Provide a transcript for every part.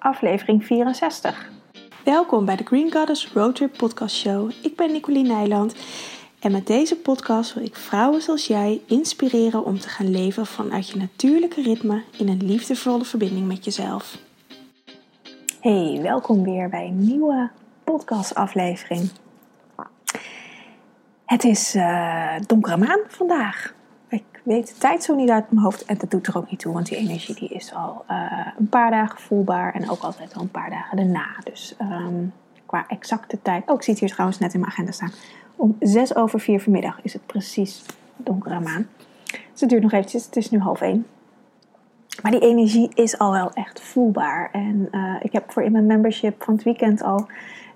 aflevering 64. Welkom bij de Green Goddess Roadtrip Podcast Show. Ik ben Nicoline Nijland en met deze podcast wil ik vrouwen zoals jij inspireren om te gaan leven vanuit je natuurlijke ritme in een liefdevolle verbinding met jezelf. Hey, welkom weer bij een nieuwe podcastaflevering. Het is uh, donkere maan vandaag. Weet de tijd zo niet uit mijn hoofd en dat doet er ook niet toe, want die energie die is al uh, een paar dagen voelbaar en ook altijd al een paar dagen daarna. Dus um, qua exacte tijd. Oh, ik zie het hier trouwens net in mijn agenda staan. Om zes over vier vanmiddag is het precies donkere maan. Dus het duurt nog eventjes, het is nu half één. Maar die energie is al wel echt voelbaar. En uh, ik heb voor in mijn membership van het weekend al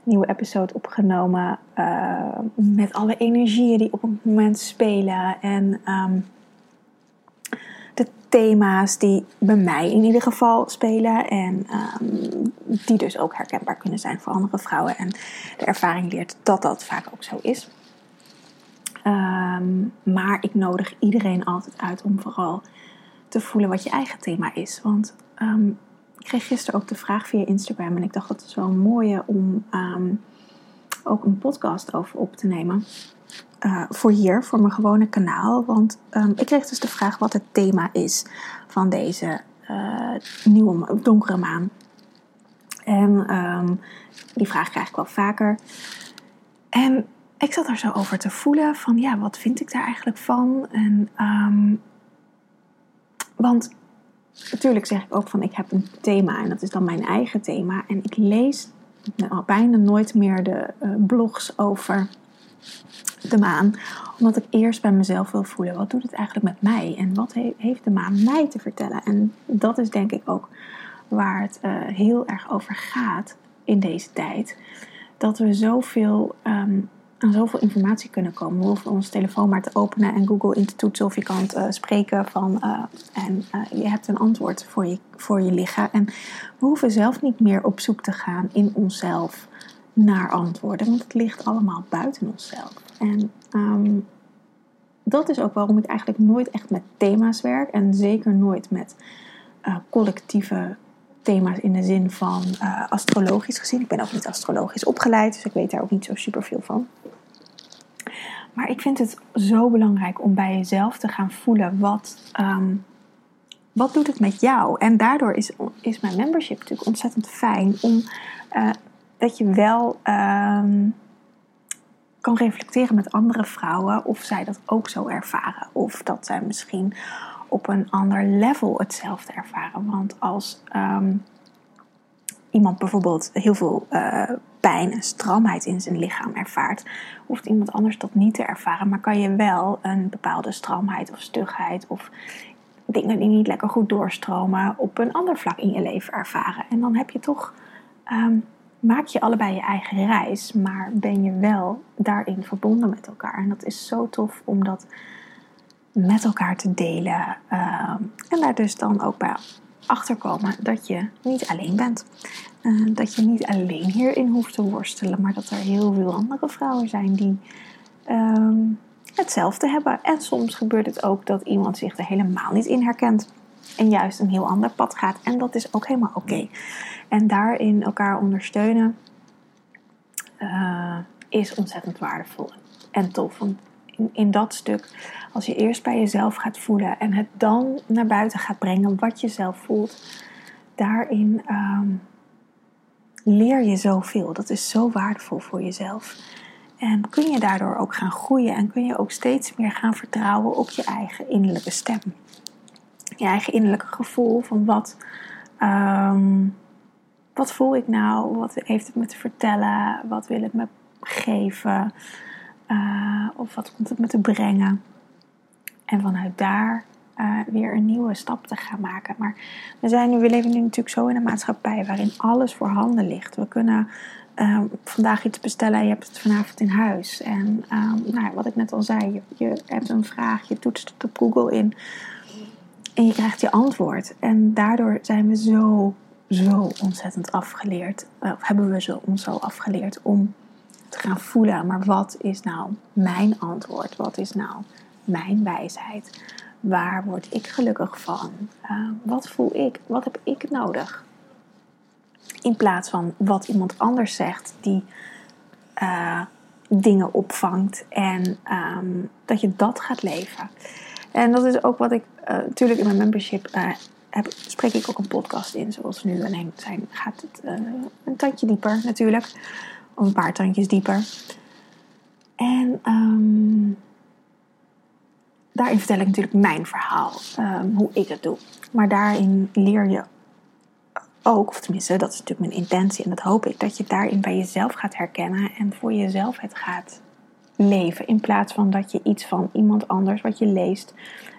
nieuwe episode opgenomen. Uh, met alle energieën die op het moment spelen. En de thema's die bij mij in ieder geval spelen. En um, die dus ook herkenbaar kunnen zijn voor andere vrouwen. En de ervaring leert dat dat vaak ook zo is. Um, maar ik nodig iedereen altijd uit om vooral te voelen wat je eigen thema is. Want um, ik kreeg gisteren ook de vraag via Instagram en ik dacht dat is wel een mooie om ook een podcast over op te nemen. Uh, voor hier, voor mijn gewone kanaal. Want um, ik kreeg dus de vraag wat het thema is van deze uh, nieuwe donkere maan. En um, die vraag krijg ik wel vaker. En ik zat er zo over te voelen van ja, wat vind ik daar eigenlijk van? En um, want natuurlijk zeg ik ook van ik heb een thema en dat is dan mijn eigen thema. En ik lees nou, bijna nooit meer de uh, blogs over de maan. Omdat ik eerst bij mezelf wil voelen, wat doet het eigenlijk met mij? En wat he heeft de maan mij te vertellen? En dat is denk ik ook waar het uh, heel erg over gaat in deze tijd. Dat we zoveel um, aan zoveel informatie kunnen komen. We hoeven ons telefoon maar te openen en Google in te toetsen of je kan uh, spreken van uh, en uh, je hebt een antwoord voor je, voor je liggen. En we hoeven zelf niet meer op zoek te gaan in onszelf naar antwoorden, want het ligt allemaal buiten onszelf. En um, dat is ook waarom ik eigenlijk nooit echt met thema's werk en zeker nooit met collectieve thema's in de zin van uh, astrologisch gezien. Ik ben ook niet astrologisch opgeleid, dus ik weet daar ook niet zo super veel van. Maar ik vind het zo belangrijk om bij jezelf te gaan voelen wat, um, wat doet het met jou. En daardoor is, is mijn membership natuurlijk ontzettend fijn om uh, dat je wel um, kan reflecteren met andere vrouwen of zij dat ook zo ervaren. Of dat zij misschien op een ander level hetzelfde ervaren. Want als um, iemand bijvoorbeeld heel veel uh, pijn en stramheid in zijn lichaam ervaart, hoeft iemand anders dat niet te ervaren. Maar kan je wel een bepaalde stramheid of stugheid of dingen die niet lekker goed doorstromen op een ander vlak in je leven ervaren. En dan heb je toch. Um, maak je allebei je eigen reis, maar ben je wel daarin verbonden met elkaar. En dat is zo tof om dat met elkaar te delen. Uh, en daar dus dan ook bij achterkomen dat je niet alleen bent. Uh, dat je niet alleen hierin hoeft te worstelen, maar dat er heel veel andere vrouwen zijn die uh, hetzelfde hebben. En soms gebeurt het ook dat iemand zich er helemaal niet in herkent en juist een heel ander pad gaat. En dat is ook helemaal oké. En daarin elkaar ondersteunen uh, is ontzettend waardevol en tof. Want in, in dat stuk, als je eerst bij jezelf gaat voelen en het dan naar buiten gaat brengen wat je zelf voelt, daarin um, leer je zoveel. Dat is zo waardevol voor jezelf. En kun je daardoor ook gaan groeien en kun je ook steeds meer gaan vertrouwen op je eigen innerlijke stem. Je eigen innerlijke gevoel van wat, um, wat voel ik nou? Wat heeft het me te vertellen? Wat wil het me geven? Uh, of wat komt het me te brengen? En vanuit daar uh, weer een nieuwe stap te gaan maken. Maar we, zijn nu, we leven nu natuurlijk zo in een maatschappij waarin alles voorhanden ligt. We kunnen uh, vandaag iets bestellen en je hebt het vanavond in huis. En nou, wat ik net al zei, je, je hebt een vraag, je toetst het op Google in. En je krijgt je antwoord. En daardoor zijn we zo, zo ontzettend afgeleerd. Of hebben we zo, ons zo afgeleerd om gaan voelen. Maar wat is nou mijn antwoord? Wat is nou mijn wijsheid? Waar word ik gelukkig van? Uh, wat voel ik? Wat heb ik nodig? In plaats van wat iemand anders zegt, die eh, dingen opvangt en ehm, dat je dat gaat leven. En dat is ook wat ik uh, natuurlijk in mijn membership heb, spreek ik ook een podcast in, zoals nu. Alleen zijn, gaat het een tandje dieper natuurlijk, of een paar tandjes dieper. En um, daarin vertel ik natuurlijk mijn verhaal, um, hoe ik het doe. Maar daarin leer je ook, of tenminste, dat is natuurlijk mijn intentie en dat hoop ik, dat je daarin bij jezelf gaat herkennen en voor jezelf het gaat leven. In plaats van dat je iets van iemand anders wat je leest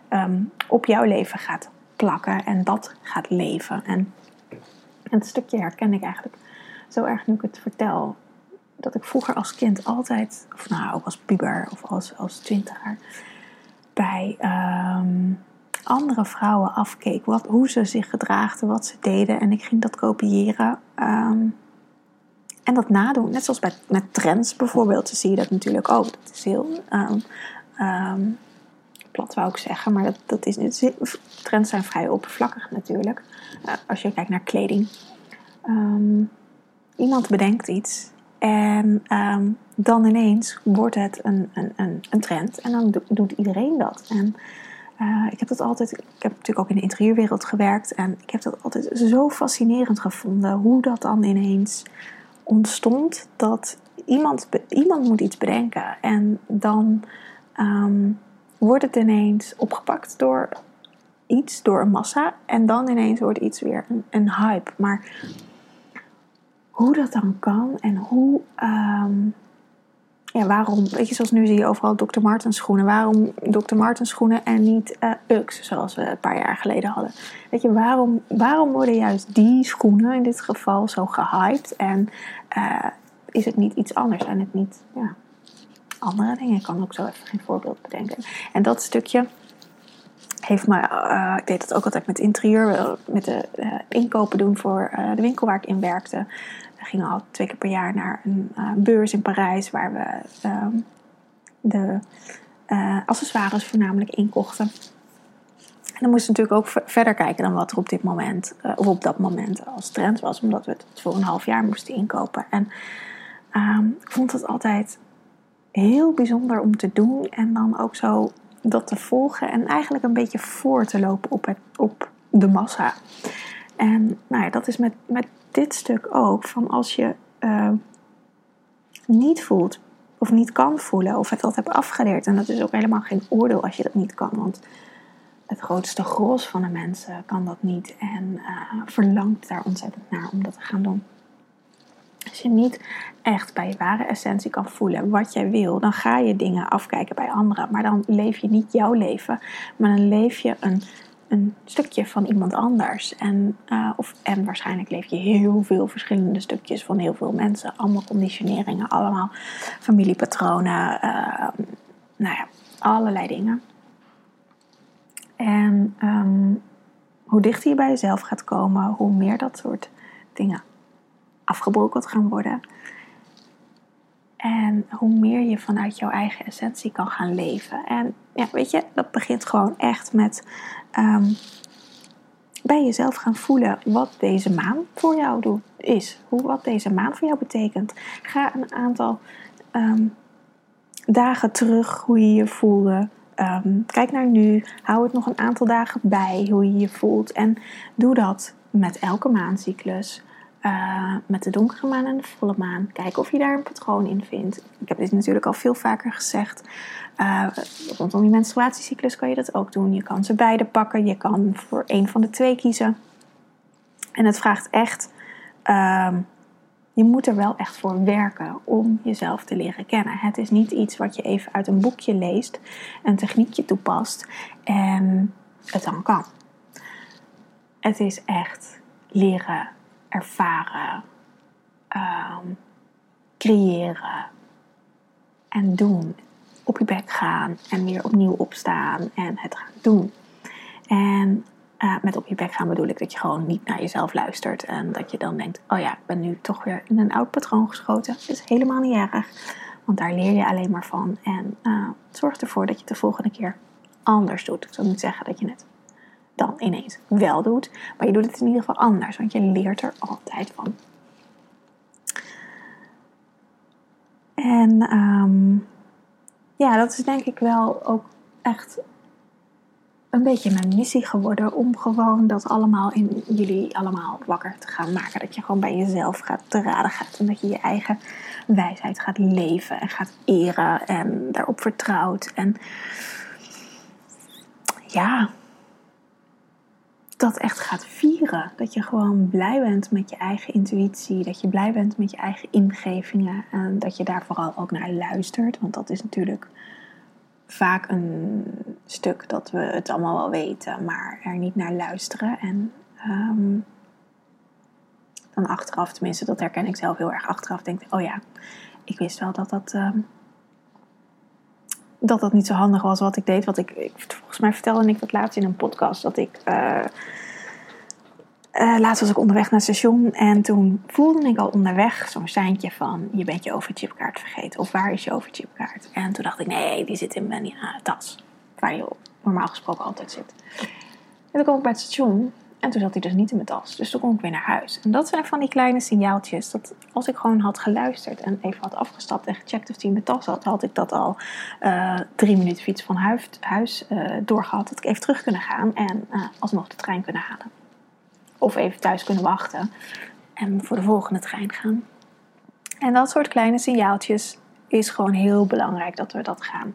um, op jouw leven gaat plakken en dat gaat leven. En het stukje herken ik eigenlijk zo erg nu ik het vertel. Dat ik vroeger als kind altijd, of nou ook als puber of als, als twintiger, bij um, andere vrouwen afkeek. Wat, hoe ze zich gedraagden, wat ze deden. En ik ging dat kopiëren. Um, en dat nadoen. Net zoals bij, met trends bijvoorbeeld. Dan zie je dat natuurlijk ook. Dat is heel um, plat wou ik zeggen. Maar dat, dat is. Trends zijn vrij oppervlakkig natuurlijk. Uh, als je kijkt naar kleding. iemand bedenkt iets. En dan ineens wordt het een, een, een, een trend. En dan doet iedereen dat. En uh, ik heb dat altijd, ik heb natuurlijk ook in de interieurwereld gewerkt en ik heb dat altijd zo fascinerend gevonden hoe dat dan ineens ontstond dat iemand, iemand moet iets bedenken en dan um, wordt het ineens opgepakt door iets, door een massa en dan ineens wordt iets weer een, een hype. Maar hoe dat dan kan en hoe um, ja, waarom, weet je, zoals nu zie je overal Dr. Martens schoenen. Waarom Dr. Martens schoenen en niet uh, Ux, zoals we een paar jaar geleden hadden? Weet je, waarom, waarom worden juist die schoenen in dit geval zo gehyped? En uh, is het niet iets anders en het niet, ja, andere dingen? Ik kan ook zo even geen voorbeeld bedenken. En dat stukje heeft me, uh, ik deed het ook altijd met interieur, met de inkopen doen voor de winkel waar ik in werkte. Gingen al twee keer per jaar naar een uh, beurs in Parijs waar we uh, de uh, accessoires voornamelijk inkochten. En dan moesten natuurlijk ook verder kijken dan wat er op dit moment, uh, of op dat moment als trend was, omdat we het voor een half jaar moesten inkopen. En um, ik vond het altijd heel bijzonder om te doen en dan ook zo dat te volgen en eigenlijk een beetje voor te lopen op, het, op de massa. En nou ja, dat is met, met dit stuk ook. Van als je uh, niet voelt of niet kan voelen of het dat hebt afgeleerd. En dat is ook helemaal geen oordeel als je dat niet kan. Want het grootste gros van de mensen kan dat niet en uh, verlangt daar ontzettend naar om dat te gaan doen. Als je niet echt bij je ware essentie kan voelen wat jij wil, dan ga je dingen afkijken bij anderen. Maar dan leef je niet jouw leven, maar dan leef je een een stukje van iemand anders. En, uh, of, en waarschijnlijk leef je heel veel verschillende stukjes van heel veel mensen. Allemaal conditioneringen, allemaal familiepatronen. Uh, nou ja, allerlei dingen. En um, hoe dichter je bij jezelf gaat komen, hoe meer dat soort dingen afgebrokkeld gaan worden. En hoe meer je vanuit jouw eigen essentie kan gaan leven. En ja, weet je, dat begint gewoon echt met um, bij jezelf gaan voelen wat deze maan voor jou doet, is. Hoe, wat deze maan voor jou betekent. Ga een aantal um, dagen terug hoe je je voelde. Um, kijk naar nu. Hou het nog een aantal dagen bij hoe je je voelt. En doe dat met elke maancyclus. Uh, met de donkere maan en de volle maan. Kijk of je daar een patroon in vindt. Ik heb dit natuurlijk al veel vaker gezegd. Uh, rondom je menstruatiecyclus kan je dat ook doen. Je kan ze beide pakken. Je kan voor een van de twee kiezen. En het vraagt echt. Uh, je moet er wel echt voor werken om jezelf te leren kennen. Het is niet iets wat je even uit een boekje leest, een techniekje toepast en het dan kan. Het is echt leren ervaren, um, creëren en doen. Op je bek gaan en weer opnieuw opstaan en het gaan doen. En uh, met op je bek gaan bedoel ik dat je gewoon niet naar jezelf luistert. En dat je dan denkt, oh ja, ik ben nu toch weer in een oud patroon geschoten. Dat is helemaal niet erg. Want daar leer je alleen maar van. En uh, zorg ervoor dat je het de volgende keer anders doet. Ik zal niet zeggen dat je het dan ineens wel doet. Maar je doet het in ieder geval anders, want je leert er altijd van. En ehm, ja, dat is denk ik wel ook echt een beetje mijn missie geworden om gewoon dat allemaal in jullie allemaal wakker te gaan maken. Dat je gewoon bij jezelf gaat te raden gaat en dat je je eigen wijsheid gaat leven en gaat eren en daarop vertrouwt. En ja, dat echt gaat vieren. Dat je gewoon blij bent met je eigen intuïtie. Dat je blij bent met je eigen ingevingen. En dat je daar vooral ook naar luistert. Want dat is natuurlijk vaak een stuk dat we het allemaal wel weten, maar er niet naar luisteren. En um, dan achteraf, tenminste, dat herken ik zelf heel erg achteraf, denk ik, oh ja, ik wist wel dat dat, um, dat dat niet zo handig was wat ik deed. Wat ik, volgens mij vertelde ik dat laatst in een podcast, dat ik... Uh, laatst was ik onderweg naar het station en toen voelde ik al onderweg zo'n seintje van je bent je overchipkaart vergeten of waar is je overchipkaart? En toen dacht ik nee, die zit in mijn tas waar je normaal gesproken altijd zit. En toen kwam ik bij het station en toen zat hij dus niet in mijn tas. Dus toen kon ik weer naar huis. En dat zijn van die kleine signaaltjes dat als ik gewoon had geluisterd en even had afgestapt en gecheckt of hij in mijn tas had, had ik dat al uh, drie minuten fiets van huis, huis uh, doorgehad. Dat ik even terug kunnen gaan en uh, alsnog de trein kunnen halen. Of even thuis kunnen wachten en voor de volgende trein gaan. En dat soort kleine signaaltjes is gewoon heel belangrijk dat we dat gaan.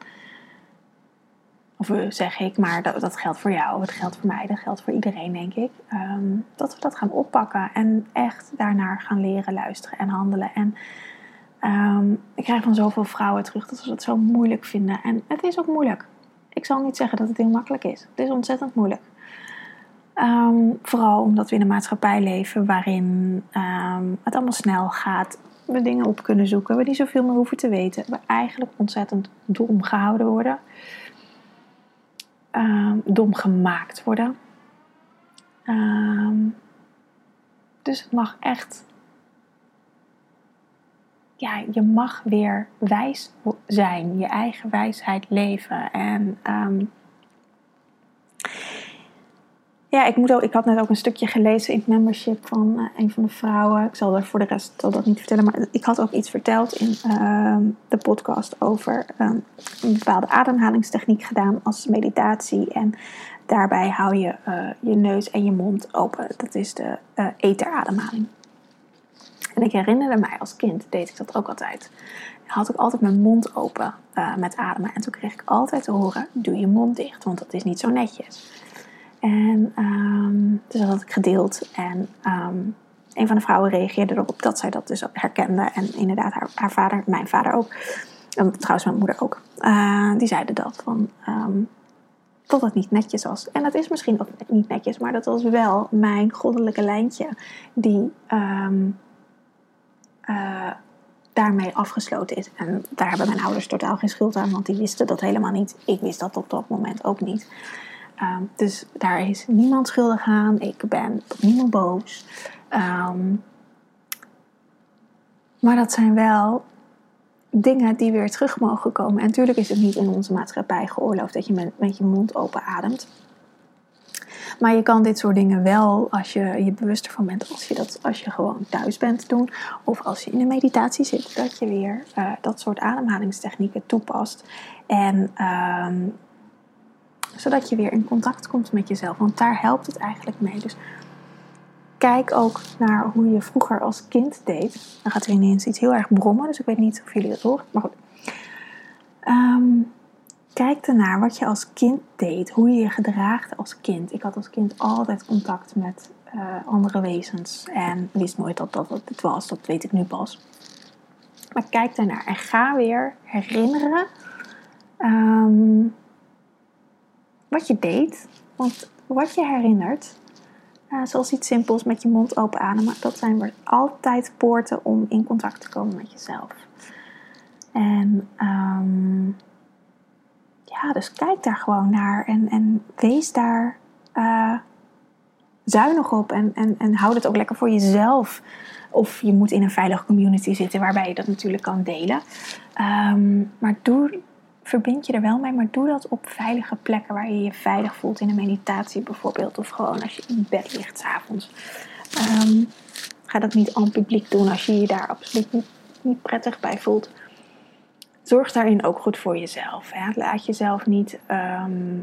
Of zeg ik, maar dat, dat geldt voor jou, dat geldt voor mij, dat geldt voor iedereen, denk ik. Um, dat we dat gaan oppakken en echt daarnaar gaan leren luisteren en handelen. En um, ik krijg van zoveel vrouwen terug dat ze dat zo moeilijk vinden. En het is ook moeilijk. Ik zal niet zeggen dat het heel makkelijk is. Het is ontzettend moeilijk. Um, vooral omdat we in een maatschappij leven waarin het allemaal snel gaat. We dingen op kunnen zoeken, we niet zoveel meer hoeven te weten. We eigenlijk ontzettend dom gehouden worden. Um, dom gemaakt worden. dus het mag echt. Ja, je mag weer wijs zijn, je eigen wijsheid leven. En ja, ik, moet ik had net ook een stukje gelezen in het membership van uh, een van de vrouwen. Ik zal er voor de rest zal dat niet vertellen. Maar ik had ook iets verteld in uh, de podcast over um, een bepaalde ademhalingstechniek gedaan als meditatie. En daarbij hou je uh, je neus en je mond open. Dat is de eterademhaling. En ik herinnerde mij als kind, deed ik dat ook altijd. Had ik altijd mijn mond open met ademen. En toen kreeg ik altijd te horen, doe je mond dicht, want dat is niet zo netjes. En um, dus dat had ik gedeeld. En um, een van de vrouwen reageerde erop dat zij dat dus herkende. En inderdaad, haar, haar vader, mijn vader ook. En trouwens, mijn moeder ook. Uh, die zeiden dat. Van, um, dat het niet netjes was. En dat is misschien ook niet netjes, maar dat was wel mijn goddelijke lijntje. Die uh, daarmee afgesloten is. En daar hebben mijn ouders totaal geen schuld aan, want die wisten dat helemaal niet. Ik wist dat op dat moment ook niet. Um, dus daar is niemand schuldig aan. Ik ben op niemand boos. Um, maar dat zijn wel dingen die weer terug mogen komen. En natuurlijk is het niet in onze maatschappij geoorloofd dat je met, met je mond open ademt. Maar je kan dit soort dingen wel, als je je bewust ervan bent, als je, dat, als je gewoon thuis bent doen. Of als je in een meditatie zit, dat je weer uh, dat soort ademhalingstechnieken toepast. En um, zodat je weer in contact komt met jezelf. Want daar helpt het eigenlijk mee. Dus kijk ook naar hoe je vroeger als kind deed. Dan gaat er ineens iets heel erg brommen. Dus ik weet niet of jullie dat horen. Maar goed. Um, kijk ernaar wat je als kind deed. Hoe je je gedraagde als kind. Ik had als kind altijd contact met uh, andere wezens. En wist nooit dat dat het was. Dat weet ik nu pas. Maar kijk daarnaar en ga weer herinneren um, wat je deed. Want wat je herinnert, uh, zoals iets simpels met je mond open ademen, dat zijn weer altijd poorten om in contact te komen met jezelf. En um, ja, dus kijk daar gewoon naar en, en wees daar uh, zuinig op en, en, en houd het ook lekker voor jezelf. Of je moet in een veilige community zitten waarbij je dat natuurlijk kan delen. Um, maar doe verbind je er wel mee, maar doe dat op veilige plekken waar je je veilig voelt. In een meditatie bijvoorbeeld, of gewoon als je in bed ligt s'avonds. Um, ga dat niet aan het publiek doen als je je daar absoluut niet, prettig bij voelt. zorg daarin ook goed voor jezelf. Hè? Laat jezelf niet ehm,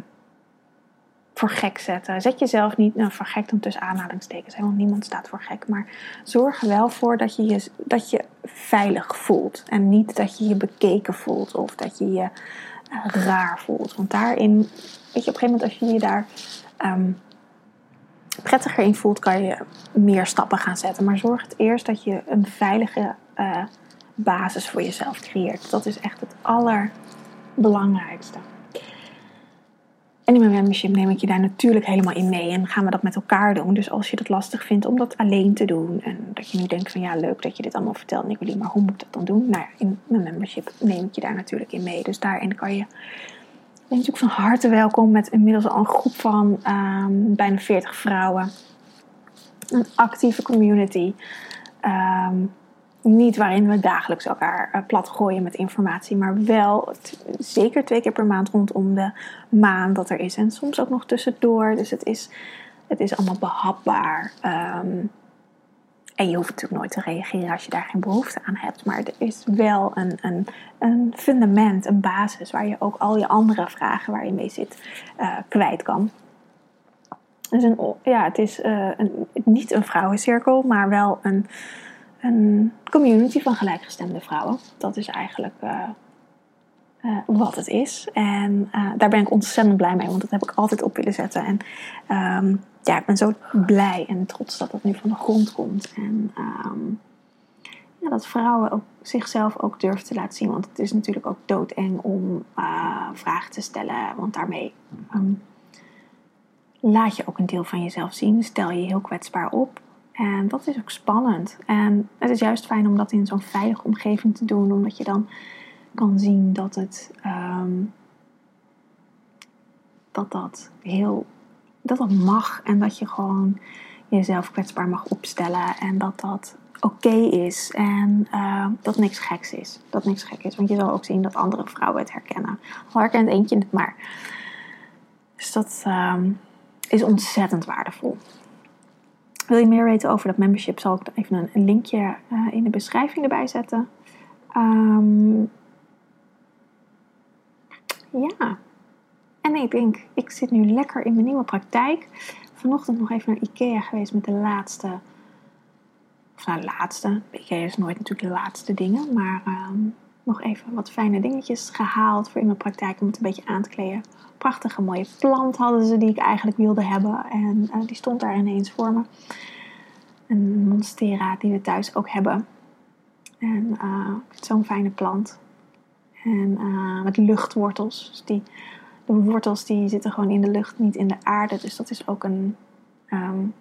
voor gek zetten. Zet jezelf niet, nou voor gek dan tussen aanhalingstekens, want niemand staat voor gek. Maar zorg er wel voor dat je je, dat je veilig voelt. En niet dat je je bekeken voelt of dat je je eh, raar voelt. Want daarin, weet je, op een gegeven moment als je je daar ehm, prettiger in voelt, kan je meer stappen gaan zetten. Maar zorg het eerst dat je een veilige uh, basis voor jezelf creëert. Dat is echt het allerbelangrijkste. En in mijn membership neem ik je daar natuurlijk helemaal in mee en gaan we dat met elkaar doen. Dus als je het lastig vindt om dat alleen te doen en dat je nu denkt van ja leuk dat je dit allemaal vertelt Nicolie, maar hoe moet ik dat dan doen? Nou ja, in mijn membership neem ik je daar natuurlijk in mee. Dus daarin kan je, je natuurlijk van harte welkom met inmiddels al een groep van um, bijna 40 vrouwen. Een actieve community. Um, niet waarin we dagelijks elkaar uh, plat gooien met informatie, maar wel zeker twee keer per maand rondom de maan dat er is. En soms ook nog tussendoor. Dus het is, het is allemaal behapbaar. Um, en je hoeft natuurlijk nooit te reageren als je daar geen behoefte aan hebt. Maar er is wel een, een, een fundament, een basis waar je ook al je andere vragen waar je mee zit uh, kwijt kan. Dus een, ja, het is uh, een, niet een vrouwencirkel, maar wel een een community van gelijkgestemde vrouwen. Dat is eigenlijk uh, uh, wat het is. En uh, daar ben ik ontzettend blij mee, want dat heb ik altijd op willen zetten. En um, ja, ik ben zo blij en trots dat dat nu van de grond komt. En um, ja, dat vrouwen ook zichzelf ook durven te laten zien. Want het is natuurlijk ook doodeng om vragen te stellen. Want daarmee um, laat je ook een deel van jezelf zien. Stel je heel kwetsbaar op. En dat is ook spannend. En het is juist fijn om dat in zo'n veilige omgeving te doen, omdat je dan kan zien dat het um, dat dat heel dat dat mag en dat je gewoon jezelf kwetsbaar mag opstellen en dat dat oké is en uh, dat niks geks is. Dat niks gek is, want je zal ook zien dat andere vrouwen het herkennen. Al herkent eentje het maar. Dus dat um, is ontzettend waardevol. Wil je meer weten over dat membership, zal ik even een linkje uh, in de beschrijving erbij zetten. Um, ja. En ik denk, ik zit nu lekker in mijn nieuwe praktijk. Vanochtend nog even naar Ikea geweest met de laatste. Of nou, laatste. Ikea is nooit natuurlijk de laatste dingen. Maar um, nog even wat fijne dingetjes gehaald voor in mijn praktijk om het een beetje aan te kleden. Prachtige mooie plant hadden ze die ik eigenlijk wilde hebben. En uh, die stond daar ineens voor me. Een monstera die we thuis ook hebben. En uh, zo'n fijne plant. En uh, met luchtwortels. Dus die, de wortels die zitten gewoon in de lucht, niet in de aarde. Dus dat is ook een, um,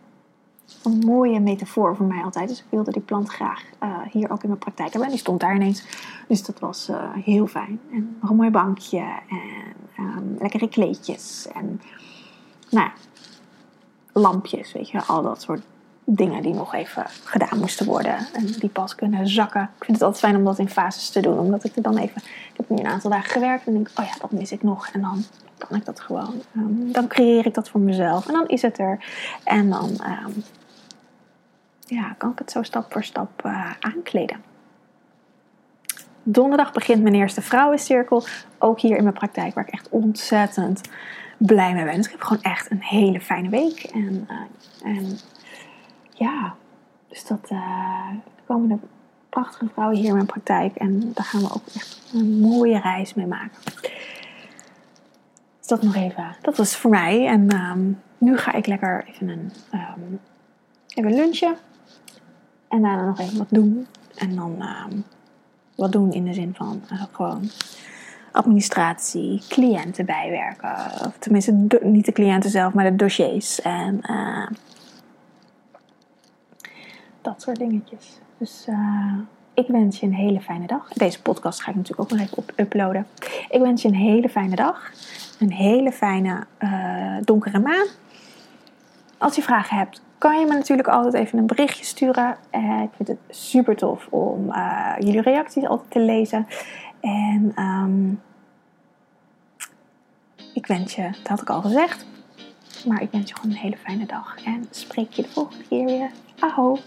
een mooie metafoor voor mij altijd. Dus ik wilde die plant graag uh, hier ook in mijn praktijk hebben. En die stond daar ineens. Dus dat was uh, heel fijn. En nog een mooi bankje. En um, lekkere kleedjes. En nou ja, lampjes, weet je. Al dat soort dingen die nog even gedaan moesten worden. En die pas kunnen zakken. Ik vind het altijd fijn om dat in fases te doen. Omdat ik er dan even... Ik heb nu een aantal dagen gewerkt. En denk oh ja, dat mis ik nog. En dan kan ik dat gewoon... Um, dan creëer ik dat voor mezelf. En dan is het er. En dan... Um, ja, kan ik het zo stap voor stap uh, aankleden. Donderdag begint mijn eerste vrouwencirkel. Ook hier in mijn praktijk. Waar ik echt ontzettend blij mee ben. Dus ik heb gewoon echt een hele fijne week. En, uh, ja, dus dat uh, komen er prachtige vrouwen hier in mijn praktijk. En daar gaan we ook echt een mooie reis mee maken. Dus dat nog even. Dat was voor mij. En um, nu ga ik lekker even een um, even lunchen. En daarna nog even wat doen. En dan um, wat doen in de zin van uh, gewoon administratie, cliënten bijwerken. Of tenminste, niet de cliënten zelf, maar de dossiers. En uh, dat soort dingetjes. Dus uh, ik wens je een hele fijne dag. Deze podcast ga ik natuurlijk ook nog even op uploaden. Ik wens je een hele fijne dag. Een hele fijne uh, donkere maan. Als je vragen hebt, kan je me natuurlijk altijd even een berichtje sturen. Uh, ik vind het super tof om jullie reacties altijd te lezen. En um, ik wens je, dat had ik al gezegd. Maar ik wens je gewoon een hele fijne dag. En spreek je de volgende keer weer. Aho!